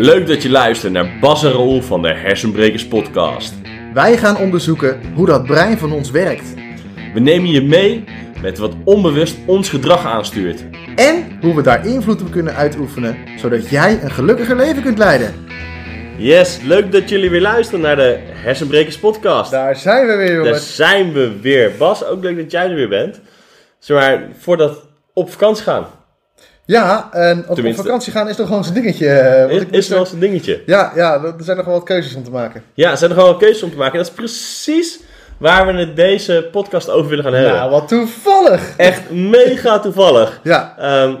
Leuk dat je luistert naar Bas en Raoul van de Hersenbrekers podcast. Wij gaan onderzoeken hoe dat brein van ons werkt. We nemen je mee met wat onbewust ons gedrag aanstuurt. En hoe we daar invloed op kunnen uitoefenen, zodat jij een gelukkiger leven kunt leiden. Yes, leuk dat jullie weer luisteren naar de Hersenbrekers podcast. Daar zijn we weer, Daar jongens. zijn we weer. Bas, ook leuk dat jij er weer bent. Zeg maar, voordat op vakantie gaan. Ja, en op, op vakantie gaan is toch gewoon zo'n dingetje. eh, wat Is, ik is moest- wel een dingetje. Ja, ja, er zijn nog wel wat keuzes om te maken. Ja, er zijn er gewoon keuzes om te maken. Dat is precies waar we het deze podcast over willen gaan hebben. Nou, wat toevallig. Echt mega toevallig. Ja, Ehm,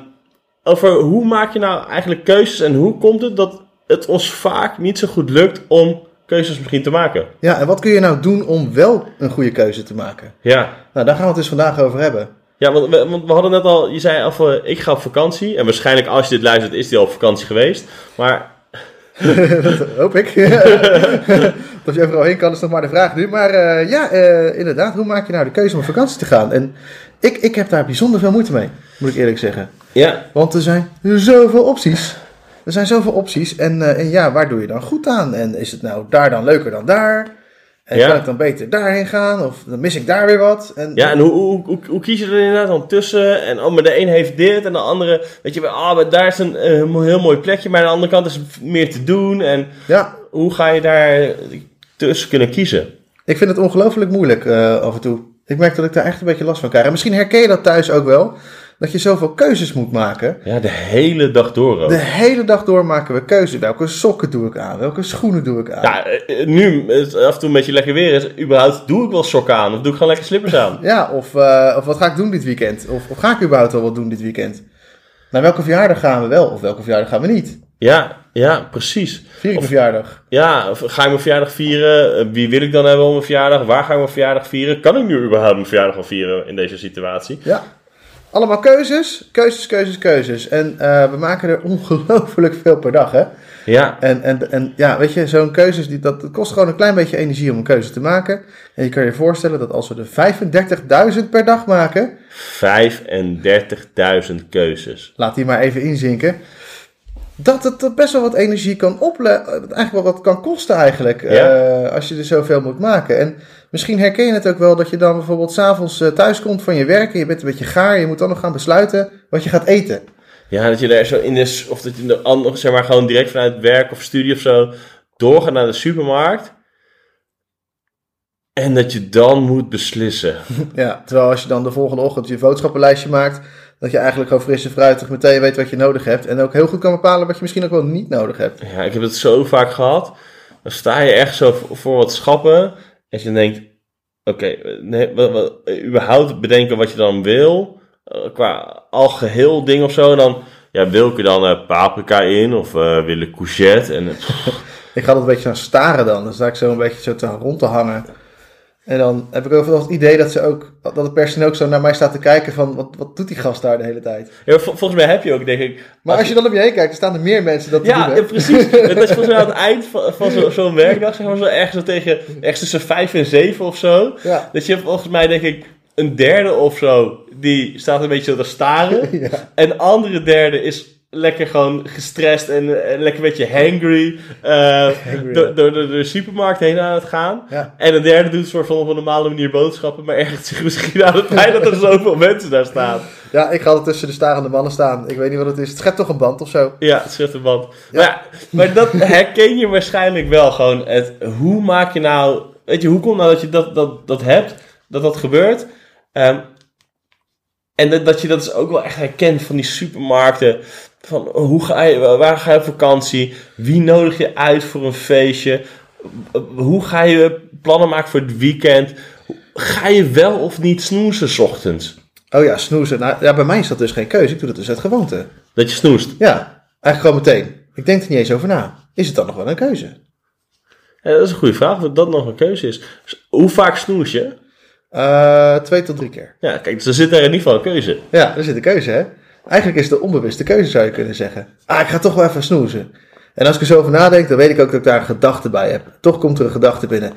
over hoe maak je nou eigenlijk keuzes en hoe komt het dat het ons vaak niet zo goed lukt om keuzes misschien te maken? ja, en wat kun je nou doen om wel een goede keuze te maken? Ja, Nou, daar gaan we het dus vandaag over hebben. Ja want, we, want we hadden net al, je zei eh, ik ga op vakantie. En waarschijnlijk als je dit luistert is die al op vakantie geweest. Maar dat hoop ik. of je overal heen kan is nog maar de vraag nu. Maar eh, ja, eh, inderdaad, hoe maak je nou de keuze om op vakantie te gaan? En ik, ik heb daar bijzonder veel moeite mee, moet ik eerlijk zeggen. ja, Want er zijn zoveel opties. Er zijn zoveel opties. En, eh, en ja, waar doe je dan goed aan? En is het nou daar dan leuker dan daar? En Ja. kan ik dan beter daarheen gaan? Of dan mis ik daar weer wat? En, ja en hoe, hoe, hoe, hoe kies je er inderdaad dan tussen? En oh, maar de een heeft dit en de andere, weet je, ah, daar is een eh, heel mooi plekje. Maar aan de andere kant is er meer te doen. En ja, hoe ga je daar tussen kunnen kiezen? ik vind het ongelooflijk moeilijk eh, af en toe. Ik merk dat ik daar echt een beetje last van krijg. En misschien herken je dat thuis ook wel. Dat je zoveel keuzes moet maken. Ja, de hele dag door ook. De hele dag door maken we keuzes. Welke sokken doe ik aan? Welke schoenen doe ik aan? Ja, eh, nu af en toe een beetje lekker weer is, überhaupt doe ik wel sokken aan of doe ik gewoon lekker slippers aan. Ja, of, eh, of wat ga ik doen dit weekend? Of, of ga ik überhaupt wel wat doen dit weekend? Naar welke verjaardag gaan we wel? Of welke verjaardag gaan we niet? Ja, ja, precies. Vier ik mijn verjaardag? Ja, of ga ik mijn verjaardag vieren? Eh, Wie wil ik dan hebben op mijn verjaardag? Waar ga ik mijn verjaardag vieren? Kan ik nu überhaupt mijn verjaardag al vieren in deze situatie? Ja. Allemaal keuzes, keuzes, keuzes, keuzes. En eh, we maken er ongelooflijk veel per dag, hè? Ja, En, en, en ja, weet je, zo'n keuzes, die, dat dat kost gewoon een klein beetje energie om een keuze te maken. En je kan je voorstellen dat als we er 35.000 per dag maken, 35.000 keuzes. laat die maar even inzinken. Dat het er best wel wat energie kan opleveren. Eigenlijk wel wat kan kosten eigenlijk. Ja. eh, als je er zoveel moet maken. En misschien herken je het ook wel dat je dan bijvoorbeeld s'avonds avonds thuis komt van je werk. En je bent een beetje gaar. Je moet dan nog gaan besluiten wat je gaat eten. Ja, dat je daar zo in de, of dat je andere, zeg maar gewoon direct vanuit werk of studie of zo doorgaat naar de supermarkt. En dat je dan moet beslissen. Ja, terwijl als je dan de volgende ochtend je boodschappenlijstje maakt. Dat je eigenlijk gewoon fris en fruitig meteen weet wat je nodig hebt. En ook heel goed kan bepalen wat je misschien ook wel niet nodig hebt. Ja, ik heb het zo vaak gehd. Dan sta je echt zo voor, wat schappen. En je denkt, oké, nee, wat, wat, überhaupt bedenken wat je dan wil. eh, qua algeheel ding of zo. En dan, ja, wil ik er dan eh, paprika in of eh wil ik courgette? En, Ik ga dat een beetje aan staren dan. Dan sta ik zo een beetje zo te, rond te hangen. En dan heb ik ook wel het idee dat, ze ook, dat het personeel ook zo naar mij staat te kijken van... Wat, wat doet die gast daar de hele tijd? ja, vol- volgens mij heb je ook, denk ik... Maar als je dan om je heen kijkt, dan staan er meer mensen dat Ja, doen. ja, precies. Dat is volgens mij aan het eind van, van zo- zo'n werkdag, zeg maar zo ergens zo tegen, ergens tussen vijf en zeven of zo. Ja. Dat je volgens mij, denk ik, een derde of zo, die staat een beetje zo te staren. Ja. En de andere derde is lekker gewoon gestrest en eh, lekker een beetje hangry, eh, Hangry, door, de supermarkt heen aan het gaan. Ja. En een derde doet een soort van op een normale manier boodschappen, maar ergert zich misschien aan het feit dat er zoveel mensen daar staan. ja, ik ga er tussen de starende mannen staan. Ik weet niet wat het is. Het schept toch een band of zo? Ja, het schept een band. Maar, ja, maar dat herken je waarschijnlijk wel gewoon. Het, hoe maak je nou... Weet je, hoe komt nou dat je dat, dat, dat hebt? Dat dat gebeurt? Ehm, en dat, dat je dat dus ook wel echt herkent van die supermarkten. Van hoe ga je, waar ga je op vakantie? Wie nodig je uit voor een feestje? Hoe ga je plannen maken voor het weekend? Ga je wel of niet snoezen 's ochtends? Oh ja, snoezen. Nou, ja, bij mij is dat dus geen keuze. Ik doe dat dus uit gewoonte. Dat je snoest. Ja, eigenlijk gewoon meteen. Ik denk er niet eens over na. Is het dan nog wel een keuze? Ja, dat is een goede vraag, of dat nog een keuze is. Hoe vaak snoes je? Eh, twee tot drie keer. Ja, kijk, dus er zit daar in ieder geval een keuze. Ja, er zit een keuze, hè? Eigenlijk is het de onbewuste keuze, zou je kunnen zeggen. Ah, ik ga toch wel even snoezen. En als ik er zo over nadenk, dan weet ik ook dat ik daar een gedachte bij heb. Toch komt er een gedachte binnen.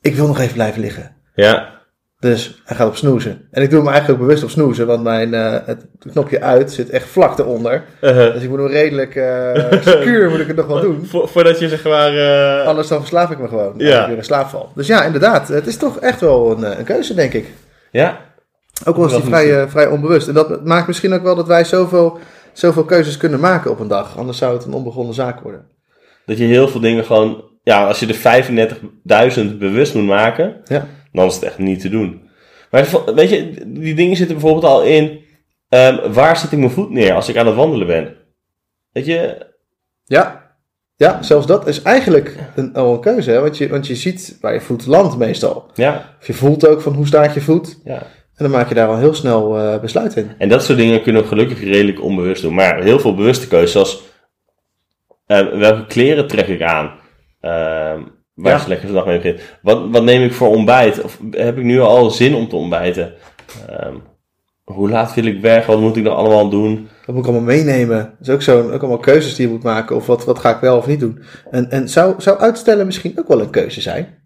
Ik wil nog even blijven liggen. Ja, Dus hij gaat op snoezen. En ik doe hem eigenlijk ook bewust op snoezen, want mijn uh, het knopje uit zit echt vlak eronder. Uh-huh. Dus ik moet hem redelijk uh, secuur moet ik het nog wel doen. Vo voordat je zeg maar... Uh... Anders dan verslaaf ik me gewoon. Ja. Als ik weer in slaap val. Dus ja, inderdaad. Het is toch echt wel een, een keuze, denk ik. Ja. Ook al is die vrij, vrij onbewust. En dat maakt misschien ook wel dat wij zoveel, zoveel keuzes kunnen maken op een dag. Anders zou het een onbegonnen zaak worden. Dat je heel veel dingen gewoon... Ja, als je er 35.000 bewust moet maken... Ja dan is het echt niet te doen. Maar weet je, die dingen zitten bijvoorbeeld al in. Um, waar zet ik mijn voet neer als ik aan het wandelen ben? Weet je? Ja, ja zelfs dat is eigenlijk een, al een keuze. Hè? Want, je, want je ziet waar je voet landt meestal. Ja. Of je voelt ook van hoe staat je voet. Ja. En dan maak je daar al heel snel uh, besluit in. En dat soort dingen kunnen we gelukkig redelijk onbewust doen. Maar heel veel bewuste keuzes, zoals uh, welke kleren trek ik aan? Uh, Waar ja. is lekker vandaag mee begint. Wat, wat neem ik voor ontbijt? Of heb ik nu al zin om te ontbijten? Um, hoe laat wil ik weg? Wat moet ik dan allemaal doen? Dat moet ik allemaal meenemen. Dat is ook, zo, ook allemaal keuzes die je moet maken. Of wat, wat ga ik wel of niet doen? En, en zou, zou uitstellen misschien ook wel een keuze zijn?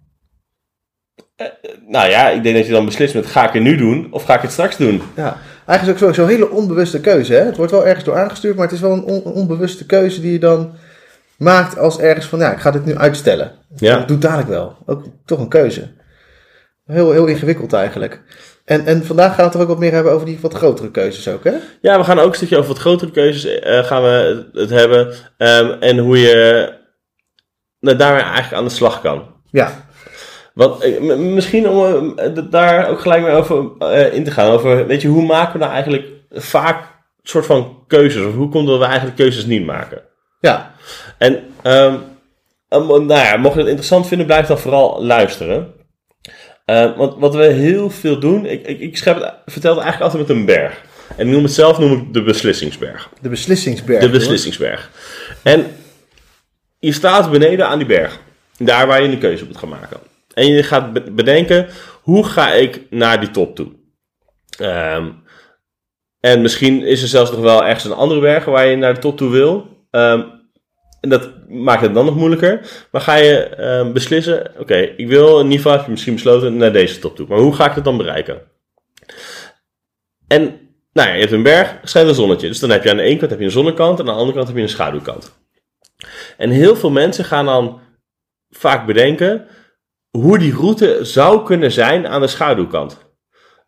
Uh, nou ja, ik denk dat je dan beslist met ga ik het nu doen of ga ik het straks doen? Ja, eigenlijk is ook zo'n zo hele onbewuste keuze. Hè? Het wordt wel ergens door aangestuurd, maar het is wel een on, onbewuste keuze die je dan maakt als ergens van, ja, ik ga dit nu uitstellen. Ja. Ik doe dadelijk wel. Ook toch een keuze. Heel, heel ingewikkeld eigenlijk. En, en vandaag gaan we het er ook wat meer hebben over die wat grotere keuzes ook, hè? Ja, we gaan ook een stukje over wat grotere keuzes uh, gaan we het hebben. Um, en hoe je nou, daarmee eigenlijk aan de slag kan. Ja. Want uh, misschien om uh, daar ook gelijk mee over in te gaan. Over, weet je, hoe maken we nou eigenlijk vaak een soort van keuzes? Of hoe komt dat we eigenlijk keuzes niet maken? Ja. En um, um, nou ja, mocht je het interessant vinden, blijf dan vooral luisteren. Uh, want wat we heel veel doen, ik, ik, ik schep het, vertel het eigenlijk altijd met een berg. En ik noem het zelf noem ik de beslissingsberg. De beslissingsberg. De beslissingsberg. En je staat beneden aan die berg. Daar waar je een keuze moet gaan maken. En je gaat bedenken, hoe ga ik naar die top toe? Um, en misschien is er zelfs nog wel ergens een andere berg waar je naar de top toe wil. Um, en dat maakt het dan nog moeilijker. Maar ga je um, beslissen, oké, ik wil ieder geval, heb je misschien besloten, naar deze top toe. Maar hoe ga ik dat dan bereiken? En, nou ja, je hebt een berg, schijnt een zonnetje. Dus dan heb je aan de ene kant heb je een zonnekant en aan de andere kant heb je een schaduwkant. En heel veel mensen gaan dan vaak bedenken hoe die route zou kunnen zijn aan de schaduwkant.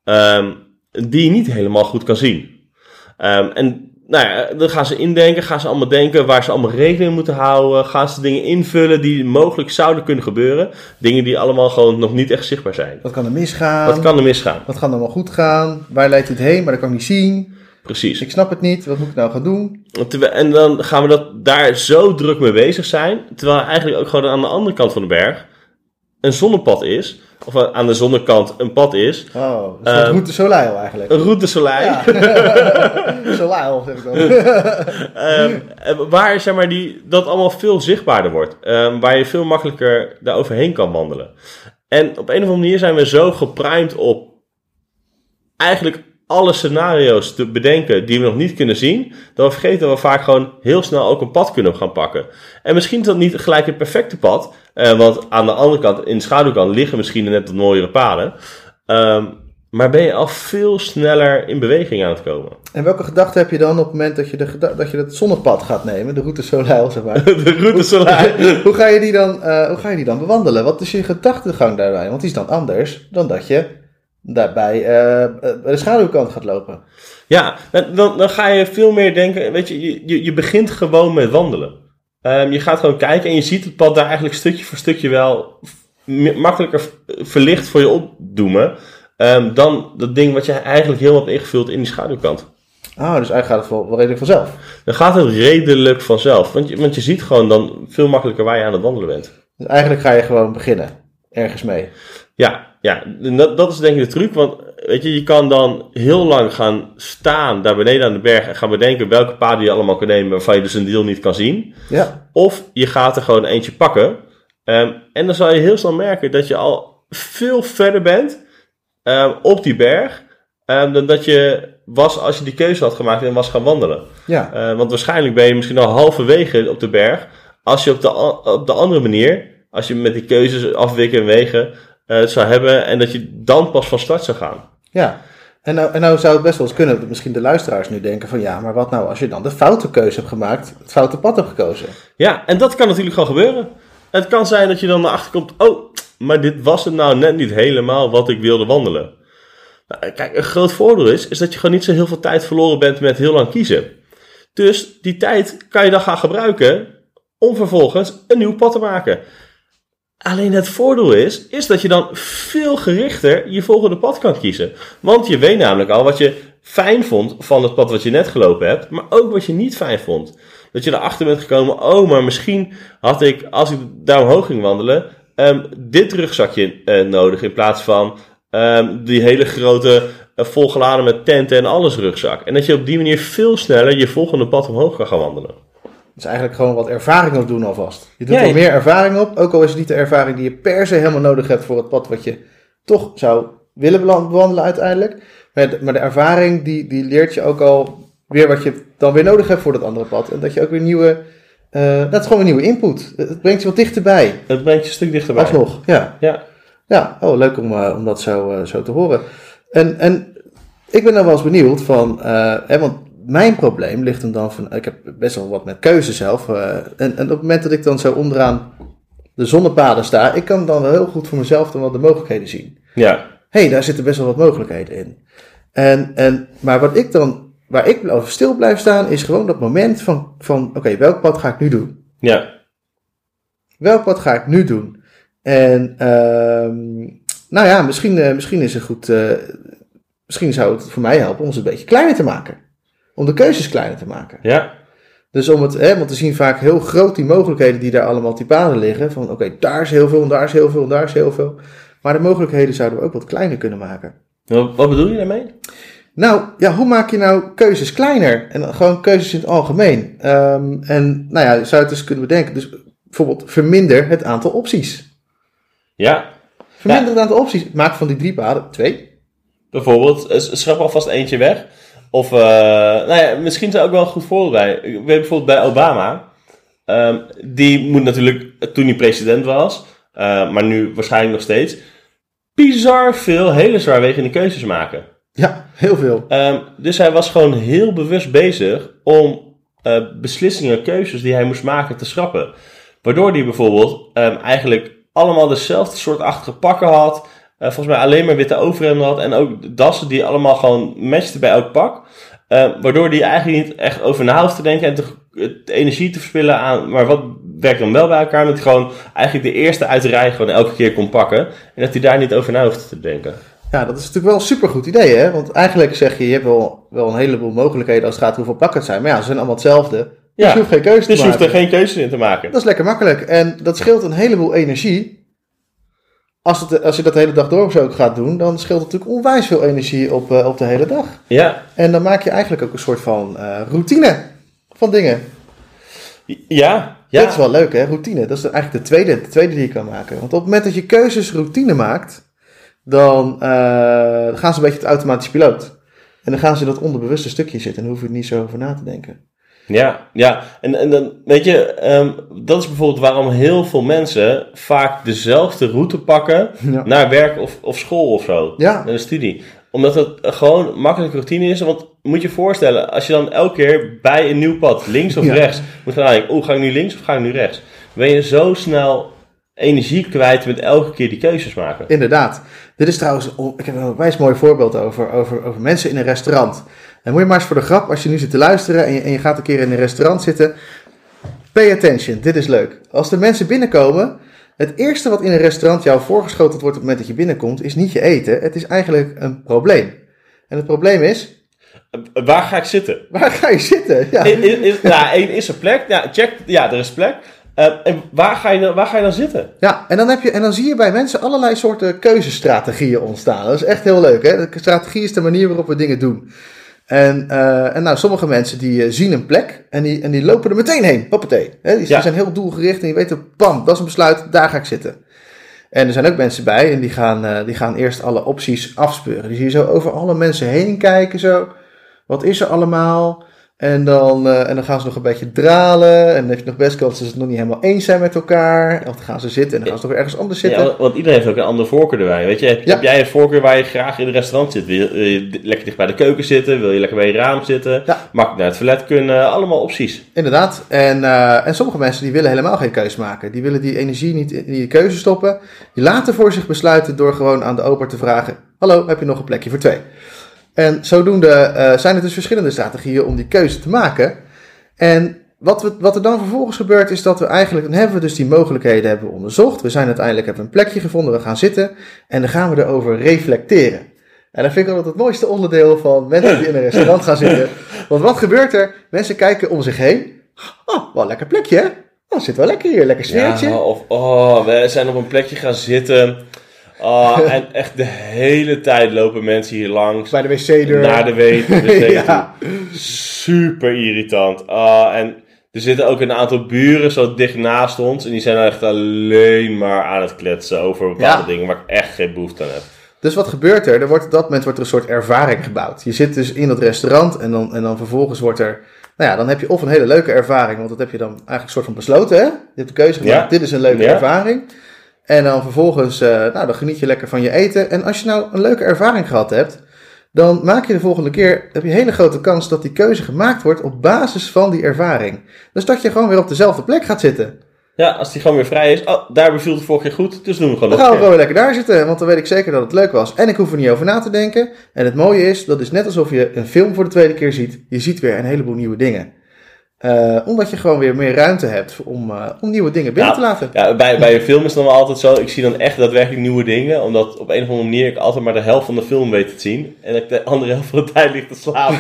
Um, die je niet helemaal goed kan zien. En nou ja, dan gaan ze indenken, gaan ze allemaal denken waar ze allemaal rekening moeten houden. Gaan ze dingen invullen die mogelijk zouden kunnen gebeuren. Dingen die allemaal gewoon nog niet echt zichtbaar zijn. Wat kan er misgaan? Wat kan er misgaan? Wat kan er wel goed gaan? Waar leidt het heen? Maar dat kan ik niet zien. Precies. Ik snap het niet. Wat moet ik nou gaan doen? En dan gaan we dat daar zo druk mee bezig zijn. Terwijl eigenlijk ook gewoon aan de andere kant van de berg een zonnepad is. Of aan de zonnekant een pad is. Oh, een soort um, route Soleil eigenlijk. Een route Soleil. Ja. Soleil, zeg ik dan. um, waar zeg maar, die, dat allemaal veel zichtbaarder wordt. Um, waar je veel makkelijker daar overheen kan wandelen. En op een of andere manier zijn we zo geprimed op eigenlijk alle scenario's te bedenken die we nog niet kunnen zien, we vergeten we vaak gewoon heel snel ook een pad kunnen gaan pakken. En misschien is dat niet gelijk het perfecte pad, uh, want aan de andere kant, in de schaduwkant, liggen misschien net wat mooiere paden. Um, maar ben je al veel sneller in beweging aan het komen. En welke gedachte heb je dan op het moment dat je, de, dat je het zonnepad gaat nemen, de route Soleil, zeg maar? de route Soleil. Hoe, hoe, ga je die dan, uh, hoe ga je die dan bewandelen? Wat is je gedachtegang daarbij? Want die is dan anders dan dat je daarbij uh, de schaduwkant gaat lopen. Ja, dan, dan ga je veel meer denken, weet je, je, je begint gewoon met wandelen. Um, je gaat gewoon kijken en je ziet het pad daar eigenlijk stukje voor stukje wel makkelijker verlicht voor je opdoemen. Um, dan dat ding wat je eigenlijk helemaal hebt ingevuld in die schaduwkant. Ah, dus eigenlijk gaat het wel, wel redelijk vanzelf. Dan gaat het redelijk vanzelf. Want je, want je ziet gewoon dan veel makkelijker waar je aan het wandelen bent. Dus eigenlijk ga je gewoon beginnen. Ergens mee. Ja, ja dat, dat is denk ik de truc. Want weet je, je kan dan heel lang gaan staan daar beneden aan de berg. En gaan bedenken welke paden je allemaal kan nemen. Waarvan je dus een deel niet kan zien. Ja. Of je gaat er gewoon eentje pakken. Um, en dan zal je heel snel merken dat je al veel verder bent. Um, op die berg. Um, dan dat je was als je die keuze had gemaakt en was gaan wandelen. Ja. Uh, want waarschijnlijk ben je misschien al halverwege op de berg. Als je op de, op de andere manier, als je met die keuzes afwikken en wegen, eh, zou hebben en dat je dan pas van start zou gaan. Ja, en nou, en nou zou het best wel eens kunnen dat misschien de luisteraars nu denken van ja, maar wat nou als je dan de foute keuze hebt gemaakt, het foute pad hebt gekozen. Ja, en dat kan natuurlijk gewoon gebeuren. Het kan zijn dat je dan erachter komt, oh, maar dit was het nou net niet helemaal wat ik wilde wandelen. Nou, kijk, een groot voordeel is, is dat je gewoon niet zo heel veel tijd verloren bent met heel lang kiezen. Dus die tijd kan je dan gaan gebruiken om vervolgens een nieuw pad te maken. Alleen het voordeel is, is dat je dan veel gerichter je volgende pad kan kiezen. Want je weet namelijk al wat je fijn vond van het pad wat je net gelopen hebt, maar ook wat je niet fijn vond. Dat je erachter bent gekomen, oh, maar misschien had ik, als ik daar omhoog ging wandelen, um, dit rugzakje uh, nodig in plaats van um, die hele grote, uh, volgeladen met tenten en alles rugzak. En dat je op die manier veel sneller je volgende pad omhoog kan gaan wandelen. Dus eigenlijk gewoon wat ervaring opdoen alvast. Je doet ja, er meer ervaring op, ook al is het niet de ervaring die je per se helemaal nodig hebt voor het pad wat je toch zou willen bewandelen uiteindelijk. Maar de, maar de ervaring die, die leert je ook al weer wat je dan weer nodig hebt voor dat andere pad. En dat je ook weer nieuwe, uh, dat is gewoon een nieuwe input. Het brengt je wat dichterbij. Het brengt je een stuk dichterbij. Alsnog, ja. Ja, ja oh, leuk om, uh, om dat zo, uh, zo te horen. En, en ik ben dan wel eens benieuwd van, hè, want mijn probleem ligt hem dan van, ik heb best wel wat met keuze zelf. Uh, en, en op het moment dat ik dan zo onderaan de zonnepaden sta, ik kan dan wel heel goed voor mezelf dan wel de mogelijkheden zien. Ja. hey, daar zitten best wel wat mogelijkheden in. En, en, maar wat ik dan, waar ik over stil blijf staan, is gewoon dat moment van, van oké, welk pad ga ik nu doen? Ja. Welk pad ga ik nu doen? En, uh, nou ja, misschien, uh, misschien is het goed, uh, misschien zou het voor mij helpen om ze een beetje kleiner te maken om de keuzes kleiner te maken. Ja. Dus om het, hè, want we zien vaak heel groot die mogelijkheden die daar allemaal die paden liggen. Van oké, daar is heel veel en daar is heel veel en daar is heel veel. Maar de mogelijkheden zouden we ook wat kleiner kunnen maken. Wat bedoel je daarmee? Nou, ja, hoe maak je nou keuzes kleiner? En gewoon keuzes in het algemeen. Um, en nou ja, je zou het dus kunnen bedenken. Dus bijvoorbeeld verminder het aantal opties. Ja. Verminder ja. het aantal opties. Maak van die drie paden twee. Bijvoorbeeld, schrap alvast eentje weg. Of, uh, nou ja, misschien is er ook wel een goed voorbeeld bij. Ik weet bijvoorbeeld bij Obama. Um, die moet natuurlijk, toen hij president was, uh, maar nu waarschijnlijk nog steeds, bizar veel hele zwaarwegende keuzes maken. Ja, heel veel. Um, dus hij was gewoon heel bewust bezig om uh, beslissingen, keuzes die hij moest maken te schrappen. Waardoor hij bijvoorbeeld um, eigenlijk allemaal dezelfde soort achtige pakken had. Uh, volgens mij alleen maar witte overhemden had. En ook dassen die allemaal gewoon matchten bij elk pak. Uh, waardoor die eigenlijk niet echt over na hoeft te denken en te, de energie te verspillen aan. Maar wat werkt dan wel bij elkaar? Dat hij gewoon eigenlijk de eerste uit de rij gewoon elke keer kon pakken. En dat hij daar niet over na hoeft te denken. Ja, dat is natuurlijk wel een supergoed idee, hè? Want eigenlijk zeg je, je hebt wel, wel een heleboel mogelijkheden als het gaat hoeveel pakken het zijn. Maar ja, ze zijn allemaal hetzelfde. Dus ja, je hoeft geen keuze te maken. Dus je hoeft er geen keuze in te maken. Dat is lekker makkelijk. En dat scheelt een heleboel energie als, het, als je dat de hele dag door zo gaat doen, dan scheelt het natuurlijk onwijs veel energie op, uh, op de hele dag. Ja. En dan maak je eigenlijk ook een soort van uh, routine van dingen. Ja, ja. Dat is wel leuk, hè? Routine. Dat is eigenlijk de tweede, de tweede die je kan maken. Want op het moment dat je keuzes routine maakt, dan uh, gaan ze een beetje het automatisch piloot. En dan gaan ze in dat onderbewuste stukje zitten en dan hoef je er niet zo over na te denken. Ja, ja. En, en dan, weet je, um, dat is bijvoorbeeld waarom heel veel mensen vaak dezelfde route pakken ja. naar werk of, of school of zo. Ja. Naar de studie. Omdat het gewoon makkelijk routine is. Want moet je je voorstellen, als je dan elke keer bij een nieuw pad, links of ja. rechts, moet gaan nadenken, oh, ga ik nu links of ga ik nu rechts? Ben je zo snel energie kwijt met elke keer die keuzes maken. Inderdaad. Dit is trouwens, ik heb een wijs mooi voorbeeld over, over, over mensen in een restaurant. En moet je maar eens voor de grap, als je nu zit te luisteren en je, en je gaat een keer in een restaurant zitten. Pay attention, dit is leuk. Als de mensen binnenkomen, het eerste wat in een restaurant jou voorgeschoteld wordt op het moment dat je binnenkomt, is niet je eten. Het is eigenlijk een probleem. En het probleem is. Waar ga ik zitten? Waar ga je zitten? Ja, is, is, nou, één is er plek. Ja, check. Ja, er is plek. Uh, en waar ga, je, waar ga je dan zitten? Ja, en dan, heb je, en dan zie je bij mensen allerlei soorten keuzestrategieën ontstaan. Dat is echt heel leuk. Hè? De strategie is de manier waarop we dingen doen. En, uh, en nou, sommige mensen die uh, zien een plek en die, en die lopen er meteen heen. Hoppatee. Hè? Die, ja. zijn heel doelgericht en die weten, bam, dat is een besluit, daar ga ik zitten. En er zijn ook mensen bij en die gaan, uh, die gaan eerst alle opties afspeuren. Die zie je zo over alle mensen heen kijken zo. Wat is er allemaal? En dan, eh, en dan gaan ze nog een beetje dralen. En dan heb je nog best kans dat ze het nog niet helemaal eens zijn met elkaar. Of dan gaan ze zitten en dan gaan ze toch weer ergens anders zitten. Ja, want iedereen heeft ook een andere voorkeur erbij. Weet je, heb, Ja. heb jij een voorkeur waar je graag in het restaurant zit? Wil je, wil je di- lekker dicht bij de keuken zitten? Wil je lekker bij je raam zitten? Ja. Makkelijk naar het toilet kunnen? Allemaal opties. Inderdaad. En, eh, en sommige mensen die willen helemaal geen keuze maken. Die willen die energie niet in die keuze stoppen. Die laten voor zich besluiten door gewoon aan de oper te vragen: Hallo, heb je nog een plekje voor twee? En zodoende eh, zijn er dus verschillende strategieën om die keuze te maken. En wat, we, wat er dan vervolgens gebeurt is dat we eigenlijk, dan hebben we dus die mogelijkheden hebben onderzocht. We zijn uiteindelijk, hebben een plekje gevonden, we gaan zitten en dan gaan we erover reflecteren. En dat vind ik altijd het mooiste onderdeel van mensen die in een restaurant gaan zitten. Want wat gebeurt er? Mensen kijken om zich heen. Oh, wel een lekker plekje hè? Oh, zit wel lekker hier, lekker sfeertje. Ja, of oh, we zijn op een plekje gaan zitten. Oh, en echt de hele tijd lopen mensen hier langs. Bij de wc-deur. Naar de wc. Ja. Super irritant. Ah, en er zitten ook een aantal buren zo dicht naast ons. En die zijn echt alleen maar aan het kletsen over bepaalde Ja. dingen waar ik echt geen behoefte aan heb. Dus wat gebeurt er? er wordt, op dat moment wordt er een soort ervaring gebouwd. Je zit dus in dat restaurant en dan, en dan vervolgens wordt er... Nou ja, dan heb je of een hele leuke ervaring, want dat heb je dan eigenlijk een soort van besloten, hè? Je hebt de keuze gemaakt, Ja. dit is een leuke Ja. ervaring. En dan vervolgens, eh, nou, dan geniet je lekker van je eten. En als je nou een leuke ervaring gehad hebt, dan maak je de volgende keer, heb je een hele grote kans dat die keuze gemaakt wordt op basis van die ervaring. Dus dat je gewoon weer op dezelfde plek gaat zitten. Ja, als die gewoon weer vrij is. Oh, daar beviel het vorige keer goed. Dus doen we gewoon Dan gaan we gewoon weer lekker daar zitten, want dan weet ik zeker dat het leuk was. En ik hoef er niet over na te denken. En het mooie is, dat is net alsof je een film voor de tweede keer ziet. Je ziet weer een heleboel nieuwe dingen. Eh, omdat je gewoon weer meer ruimte hebt om, eh, om nieuwe dingen binnen Ja. te laten. Ja, bij, bij een film is het dan wel altijd zo. Ik zie dan echt daadwerkelijk nieuwe dingen. Omdat op een of andere manier ik altijd maar de helft van de film weet te zien. En ik de andere helft van de tijd ligt te slapen.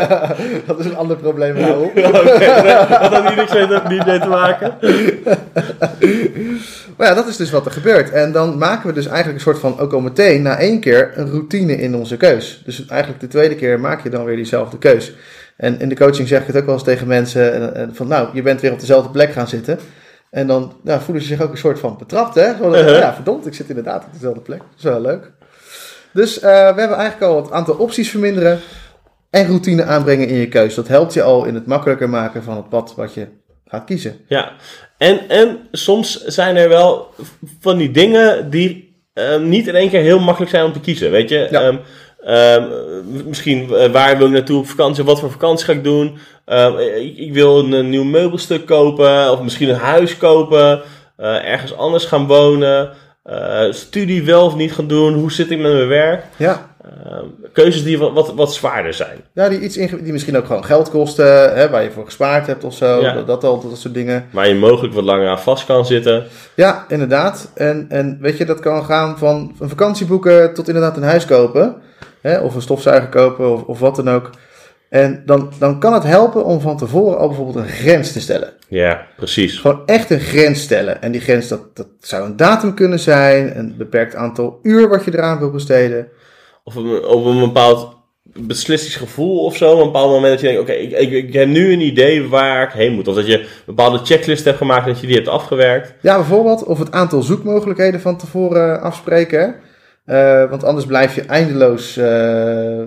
dat is een ander probleem, Raoul. Oké, dat had hier niks mee te, niet mee te maken. Maar ja, dat is dus wat er gebeurt. En dan maken we dus eigenlijk een soort van, ook al meteen, na één keer, een routine in onze keus. Dus eigenlijk de tweede keer maak je dan weer diezelfde keus. En in de coaching zeg ik het ook wel eens tegen mensen, en, en van nou, je bent weer op dezelfde plek gaan zitten. En dan nou, voelen ze zich ook een soort van betrapt, hè? Zo, Uh-huh. Ja, verdomd, ik zit inderdaad op dezelfde plek. Dat is wel leuk. Dus eh, we hebben eigenlijk al het aantal opties verminderen en routine aanbrengen in je keus. Dat helpt je al in het makkelijker maken van het pad wat je gaat kiezen. Ja, en, en soms zijn er wel van die dingen die ehm, niet in één keer heel makkelijk zijn om te kiezen. Weet je, Ja. Ehm, ehm, misschien eh, waar wil ik naartoe op vakantie, wat voor vakantie ga ik doen. Ehm, ik, ik wil een, een nieuw meubelstuk kopen, of misschien een huis kopen, eh, ergens anders gaan wonen, eh, studie wel of niet gaan doen, hoe zit ik met mijn werk. Ja, Ehm, keuzes die wat, wat, wat zwaarder zijn. Ja, die, iets die misschien ook gewoon geld kosten, hè, waar je voor gespaard hebt of zo. Ja. Dat, dat, al, dat soort dingen. Waar je mogelijk wat langer aan vast kan zitten. Ja, inderdaad. En, en weet je, dat kan gaan van een vakantie boeken tot inderdaad een huis kopen. Hè, of een stofzuiger kopen of, of wat dan ook. En dan, dan kan het helpen om van tevoren al bijvoorbeeld een grens te stellen. Ja, precies. Gewoon echt een grens stellen. En die grens, dat, dat zou een datum kunnen zijn, een beperkt aantal uur wat je eraan wil besteden. Of op een, een bepaald beslissingsgevoel of zo. Op een bepaald moment dat je denkt, oké, ik, ik, ik heb nu een idee waar ik heen moet. Of dat je een bepaalde checklist hebt gemaakt dat je die hebt afgewerkt. Ja, bijvoorbeeld. Of het aantal zoekmogelijkheden van tevoren afspreken. Eh, want anders blijf je eindeloos eh,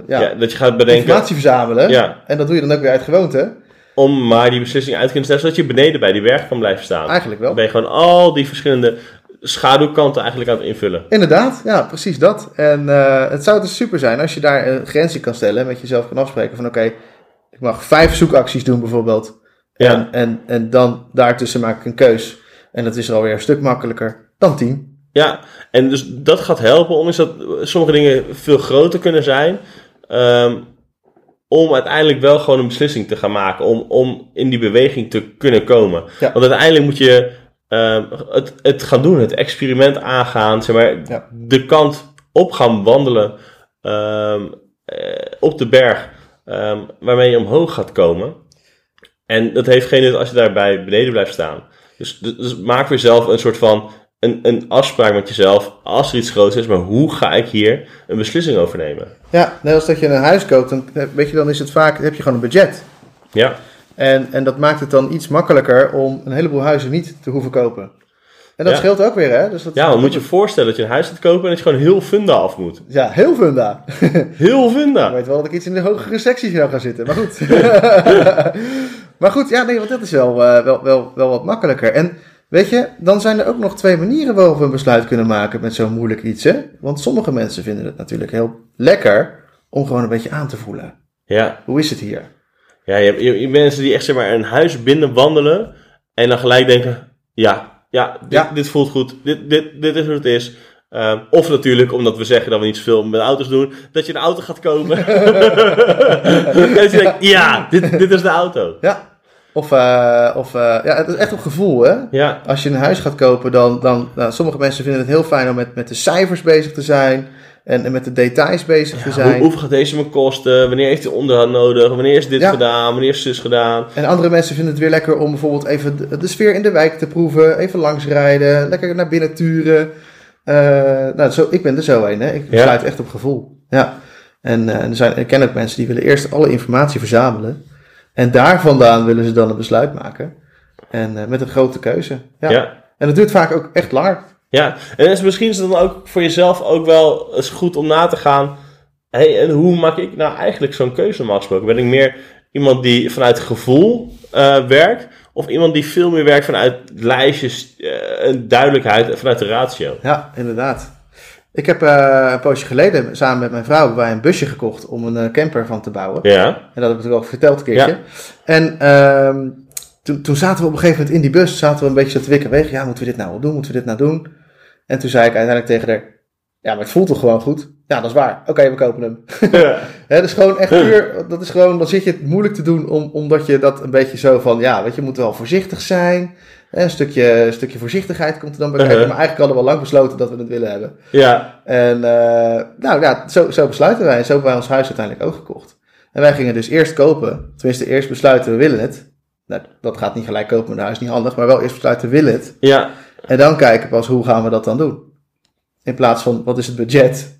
ja, Ja, dat je gaat bedenken, informatie verzamelen. Ja. En dat doe je dan ook weer uit gewoonte. om maar die beslissing uit te kunnen stellen, zodat je beneden bij die berg kan blijven staan. Eigenlijk Dan wel. ben je gewoon al die verschillende schaduwkanten eigenlijk aan het invullen. Inderdaad, ja, precies dat. En eh, het zou dus super zijn als je daar een grens in kan stellen. En met jezelf kan afspreken van oké, ik mag vijf zoekacties doen bijvoorbeeld. Ja. En, en, en dan daartussen maak ik een keus. En dat is er alweer een stuk makkelijker dan tien. Ja, en dus dat gaat helpen, ondanks dat sommige dingen veel groter kunnen zijn. ehm, om uiteindelijk wel gewoon een beslissing te gaan maken. Om, om in die beweging te kunnen komen. Ja. Want uiteindelijk moet je ehm, het, het gaan doen, het experiment aangaan. Zeg maar, Ja. de kant op gaan wandelen ehm, eh, op de berg. waarmee je omhoog gaat komen. En dat heeft geen nut als je daarbij beneden blijft staan. Dus, dus maak voor jezelf een soort van een, een afspraak met jezelf. Als er iets groots is, maar hoe ga ik hier een beslissing over nemen? Ja, net als dat je een huis koopt, dan, eh, weet je, dan is het vaak, heb je gewoon een budget. Ja, En, en dat maakt het dan iets makkelijker om een heleboel huizen niet te hoeven kopen. En dat Ja. scheelt ook weer, hè? Dus dat, Ja, dan moet je je voorstellen dat je een huis gaat kopen en dat je gewoon heel funda af moet. Ja, heel funda. Heel Ik funda. weet wel dat ik iets in de hogere sectie zou gaan zitten, maar goed. maar goed, ja, nee, want dat is wel, eh, wel, wel, wel wat makkelijker. En weet je, dan zijn er ook nog twee manieren waarop we een besluit kunnen maken met zo'n moeilijk iets, hè? Want sommige mensen vinden het natuurlijk heel lekker om gewoon een beetje aan te voelen. Ja, Hoe is het hier? ja je, hebt, je, hebt mensen die echt zeg maar een huis binnen wandelen en dan gelijk denken, ja, ja, dit, Ja. dit voelt goed, dit, dit, dit is hoe het is. Ehm, of natuurlijk, omdat we zeggen dat we niet zoveel met auto's doen, dat je een auto gaat kopen. en dat je denkt, ja, dit, dit is de auto. Ja. Of, eh, of eh, ja, het is echt op gevoel, hè? Ja, Als je een huis gaat kopen, dan, dan nou, sommige mensen vinden het heel fijn om met, met de cijfers bezig te zijn. En, en met de details bezig te Hoe, zijn. hoeveel gaat deze me kosten? Wanneer heeft hij onderhoud nodig? Wanneer is dit Ja. gedaan? Wanneer is zus gedaan? En andere mensen vinden het weer lekker om bijvoorbeeld even de, de sfeer in de wijk te proeven. Even langsrijden, lekker naar binnen turen. Eh, nou, zo, ik ben er zo een, hè. Ik Ja. besluit echt op gevoel. Ja. En er zijn, ik ken ook mensen die willen eerst alle informatie verzamelen. En daar vandaan willen ze dan een besluit maken. En eh, met een grote keuze. Ja. Ja. En dat duurt vaak ook echt langer. Ja, en is misschien is het dan ook voor jezelf ook wel eens goed om na te gaan. hey, en hoe maak ik nou eigenlijk zo'n keuze normaal gesproken? Ben ik meer iemand die vanuit gevoel eh, werkt? Of iemand die veel meer werkt vanuit lijstjes en duidelijkheid en vanuit de ratio? Ja, inderdaad. Ik heb eh, een poosje geleden samen met mijn vrouw wij een busje gekocht om een eh, camper van te bouwen. Ja, En dat heb ik ook al verteld een keertje. Ja. En ehm, toen, toen zaten we op een gegeven moment in die bus, zaten we een beetje zo te wikken weg. Ja, moeten we dit nou wel doen? Moeten we dit nou doen? En toen zei ik uiteindelijk tegen haar, ja, maar het voelt toch gewoon goed? Ja, dat is waar. Oké, we kopen hem. Hè, dat is gewoon echt puur, dat is gewoon, dan zit je het moeilijk te doen om, omdat je dat een beetje zo van, ja, weet je, je moet wel voorzichtig zijn. Een stukje, een stukje voorzichtigheid komt er dan bij kijken. Uh-huh. Maar eigenlijk hadden we al lang besloten dat we het willen hebben. ja, En eh, nou ja, zo, zo besluiten wij. En zo hebben wij ons huis uiteindelijk ook gekocht. En wij gingen dus eerst kopen. Tenminste, eerst besluiten we willen het. Nou, dat gaat niet gelijk kopen met een huis, niet handig. Maar wel eerst besluiten we willen het. ja, En dan kijken pas hoe gaan we dat dan doen. In plaats van wat is het budget.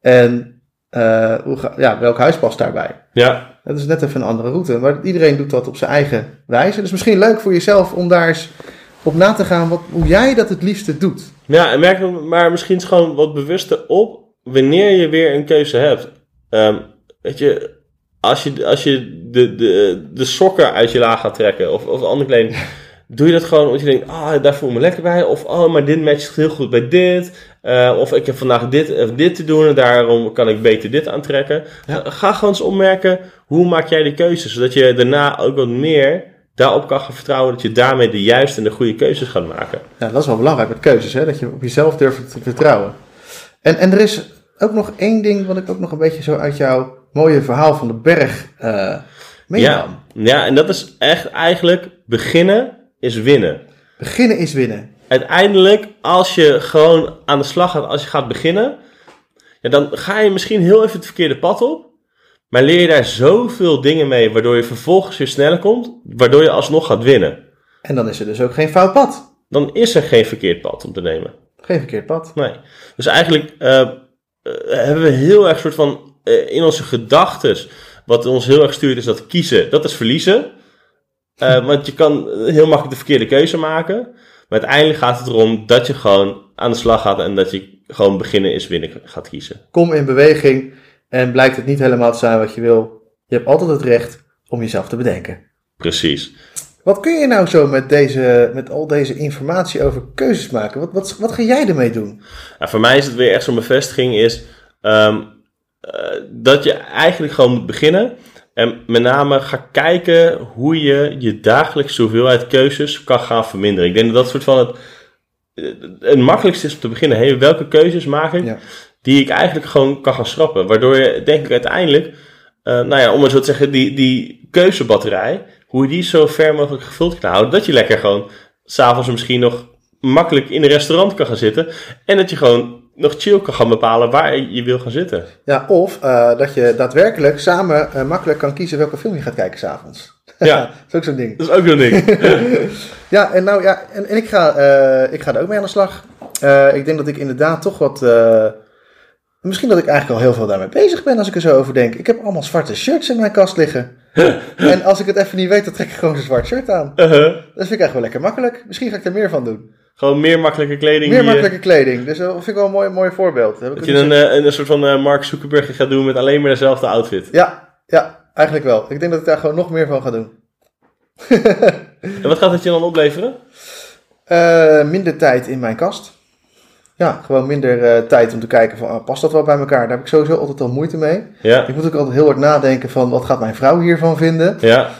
En eh, hoe ga, ja, welk huis past daarbij. ja. Dat is net even een andere route. Maar iedereen doet dat op zijn eigen wijze. Dus misschien leuk voor jezelf om daar eens op na te gaan wat, hoe jij dat het liefste doet. Ja, en merk er maar misschien gewoon wat bewuster op wanneer je weer een keuze hebt. Ehm, weet je, als je, als je de, de, de sokken uit je laag gaat trekken of, of andere kleding, doe je dat gewoon omdat je denkt, ah, daar voel ik me lekker bij. Of, oh, maar dit matcht heel goed bij dit. Eh, of ik heb vandaag dit, of dit te doen en daarom kan ik beter dit aantrekken. Ja. Ga gewoon eens opmerken, hoe maak jij de keuzes? Zodat je daarna ook wat meer daarop kan gaan vertrouwen dat je daarmee de juiste en de goede keuzes gaat maken. Ja, dat is wel belangrijk met keuzes, hè? dat je op jezelf durft te vertrouwen. En, en er is ook nog één ding wat ik ook nog een beetje zo uit jouw mooie verhaal van de berg eh meenam. Ja, ja, en dat is echt eigenlijk beginnen is winnen. Beginnen is winnen. Uiteindelijk, als je gewoon aan de slag gaat, als je gaat beginnen, ja, dan ga je misschien heel even het verkeerde pad op. Maar leer je daar zoveel dingen mee, waardoor je vervolgens weer sneller komt, waardoor je alsnog gaat winnen. En dan is er dus ook geen fout pad. Dan is er geen verkeerd pad om te nemen. Geen verkeerd pad. Nee. Dus eigenlijk eh, eh, hebben we heel erg soort van eh, in onze gedachten, wat ons heel erg stuurt, is dat kiezen, dat is verliezen. Eh, want je kan heel makkelijk de verkeerde keuze maken. Maar uiteindelijk gaat het erom dat je gewoon aan de slag gaat en dat je gewoon beginnen is winnen gaat kiezen. Kom in beweging en blijkt het niet helemaal te zijn wat je wil. Je hebt altijd het recht om jezelf te bedenken. Precies. Wat kun je nou zo met, deze, met al deze informatie over keuzes maken? Wat, wat, wat ga jij ermee doen? Nou, voor mij is het weer echt zo'n bevestiging is ehm, eh, dat je eigenlijk gewoon moet beginnen. En met name ga kijken hoe je je dagelijkse hoeveelheid keuzes kan gaan verminderen. Ik denk dat dat soort van het, het makkelijkste is om te beginnen. Hey, welke keuzes maak ik Ja. die ik eigenlijk gewoon kan gaan schrappen? Waardoor je, denk ik, uiteindelijk, eh, nou ja, om maar zo te zeggen, die, die keuzebatterij, hoe je die zo ver mogelijk gevuld kan houden, dat je lekker gewoon s'avonds misschien nog makkelijk in een restaurant kan gaan zitten. En dat je gewoon nog chill kan gaan bepalen waar je wil gaan zitten. Ja, of eh, dat je daadwerkelijk samen eh, makkelijk kan kiezen welke film je gaat kijken s'avonds. Ja. dat is ook zo'n ding. Dat is ook zo'n ding. Ja, en nou ja, en, en ik, ga, eh, ik ga er ook mee aan de slag. Ik denk dat ik inderdaad toch wat. misschien dat ik eigenlijk al heel veel daarmee bezig ben als ik er zo over denk. Ik heb allemaal zwarte shirts in mijn kast liggen. en als ik het even niet weet, dan trek ik gewoon een zwart shirt aan. Uh-huh. Dat vind ik eigenlijk wel lekker makkelijk. Misschien ga ik er meer van doen. Gewoon meer makkelijke kleding. Meer je- makkelijke kleding. Dus dat vind ik wel een mooi, mooi voorbeeld. Dat je een, eh, een, een soort van eh, Mark Zuckerberg gaat doen met alleen maar dezelfde outfit. Ja, ja, eigenlijk wel. Ik denk dat ik daar gewoon nog meer van ga doen. En wat gaat het je dan opleveren? Eh, minder tijd in mijn kast. Ja, gewoon minder tijd om te kijken van, ah, past dat wel bij elkaar? Daar heb ik sowieso altijd al moeite mee. Ja, Ik moet ook altijd heel hard nadenken van, wat gaat mijn vrouw hiervan vinden? ja,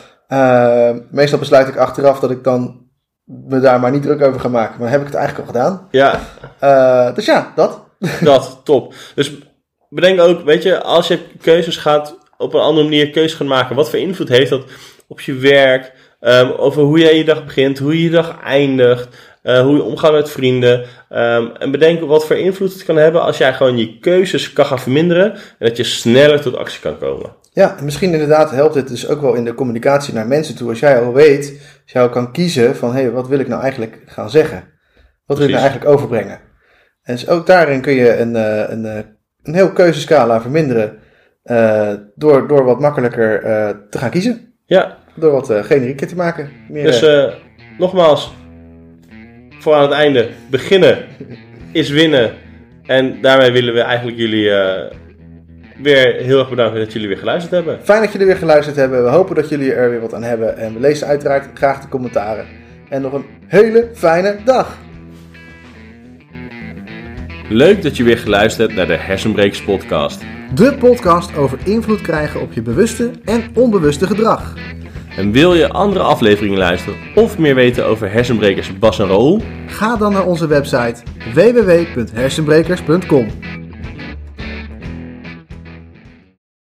meestal besluit ik achteraf dat ik dan me daar maar niet druk over ga maken. Maar dan heb ik het eigenlijk al gedaan. ja, Eh, dus ja, dat. dat, top. Dus bedenk ook, weet je, als je keuzes gaat op een andere manier keuzes gaan maken, wat voor invloed heeft dat op je werk, ehm, over hoe jij je dag begint, hoe je je dag eindigt, eh, hoe je omgaat met vrienden. ehm, en bedenk wat voor invloed het kan hebben als jij gewoon je keuzes kan gaan verminderen en dat je sneller tot actie kan komen. Ja, en misschien inderdaad helpt het dus ook wel in de communicatie naar mensen toe. Als jij al weet, als jij al kan kiezen van, hé, hey, wat wil ik nou eigenlijk gaan zeggen? Wat wil ik nou eigenlijk overbrengen? En dus ook daarin kun je een, eh, een, eh, een heel keuzescala verminderen eh, door, door wat makkelijker te gaan kiezen. Ja, Door wat generieker te maken. Meer, Dus nogmaals, voor aan het einde, beginnen is winnen. En daarmee willen we eigenlijk jullie weer heel erg bedanken dat jullie weer geluisterd hebben. Fijn dat jullie weer geluisterd hebben. We hopen dat jullie er weer wat aan hebben. En we lezen uiteraard graag de commentaren. En nog een hele fijne dag. Leuk dat je weer geluisterd hebt naar de Hersenbrekers podcast. De podcast over invloed krijgen op je bewuste en onbewuste gedrag. En wil je andere afleveringen luisteren of meer weten over hersenbrekers Bas en Raoul? Ga dan naar onze website www.hersenbrekers.com.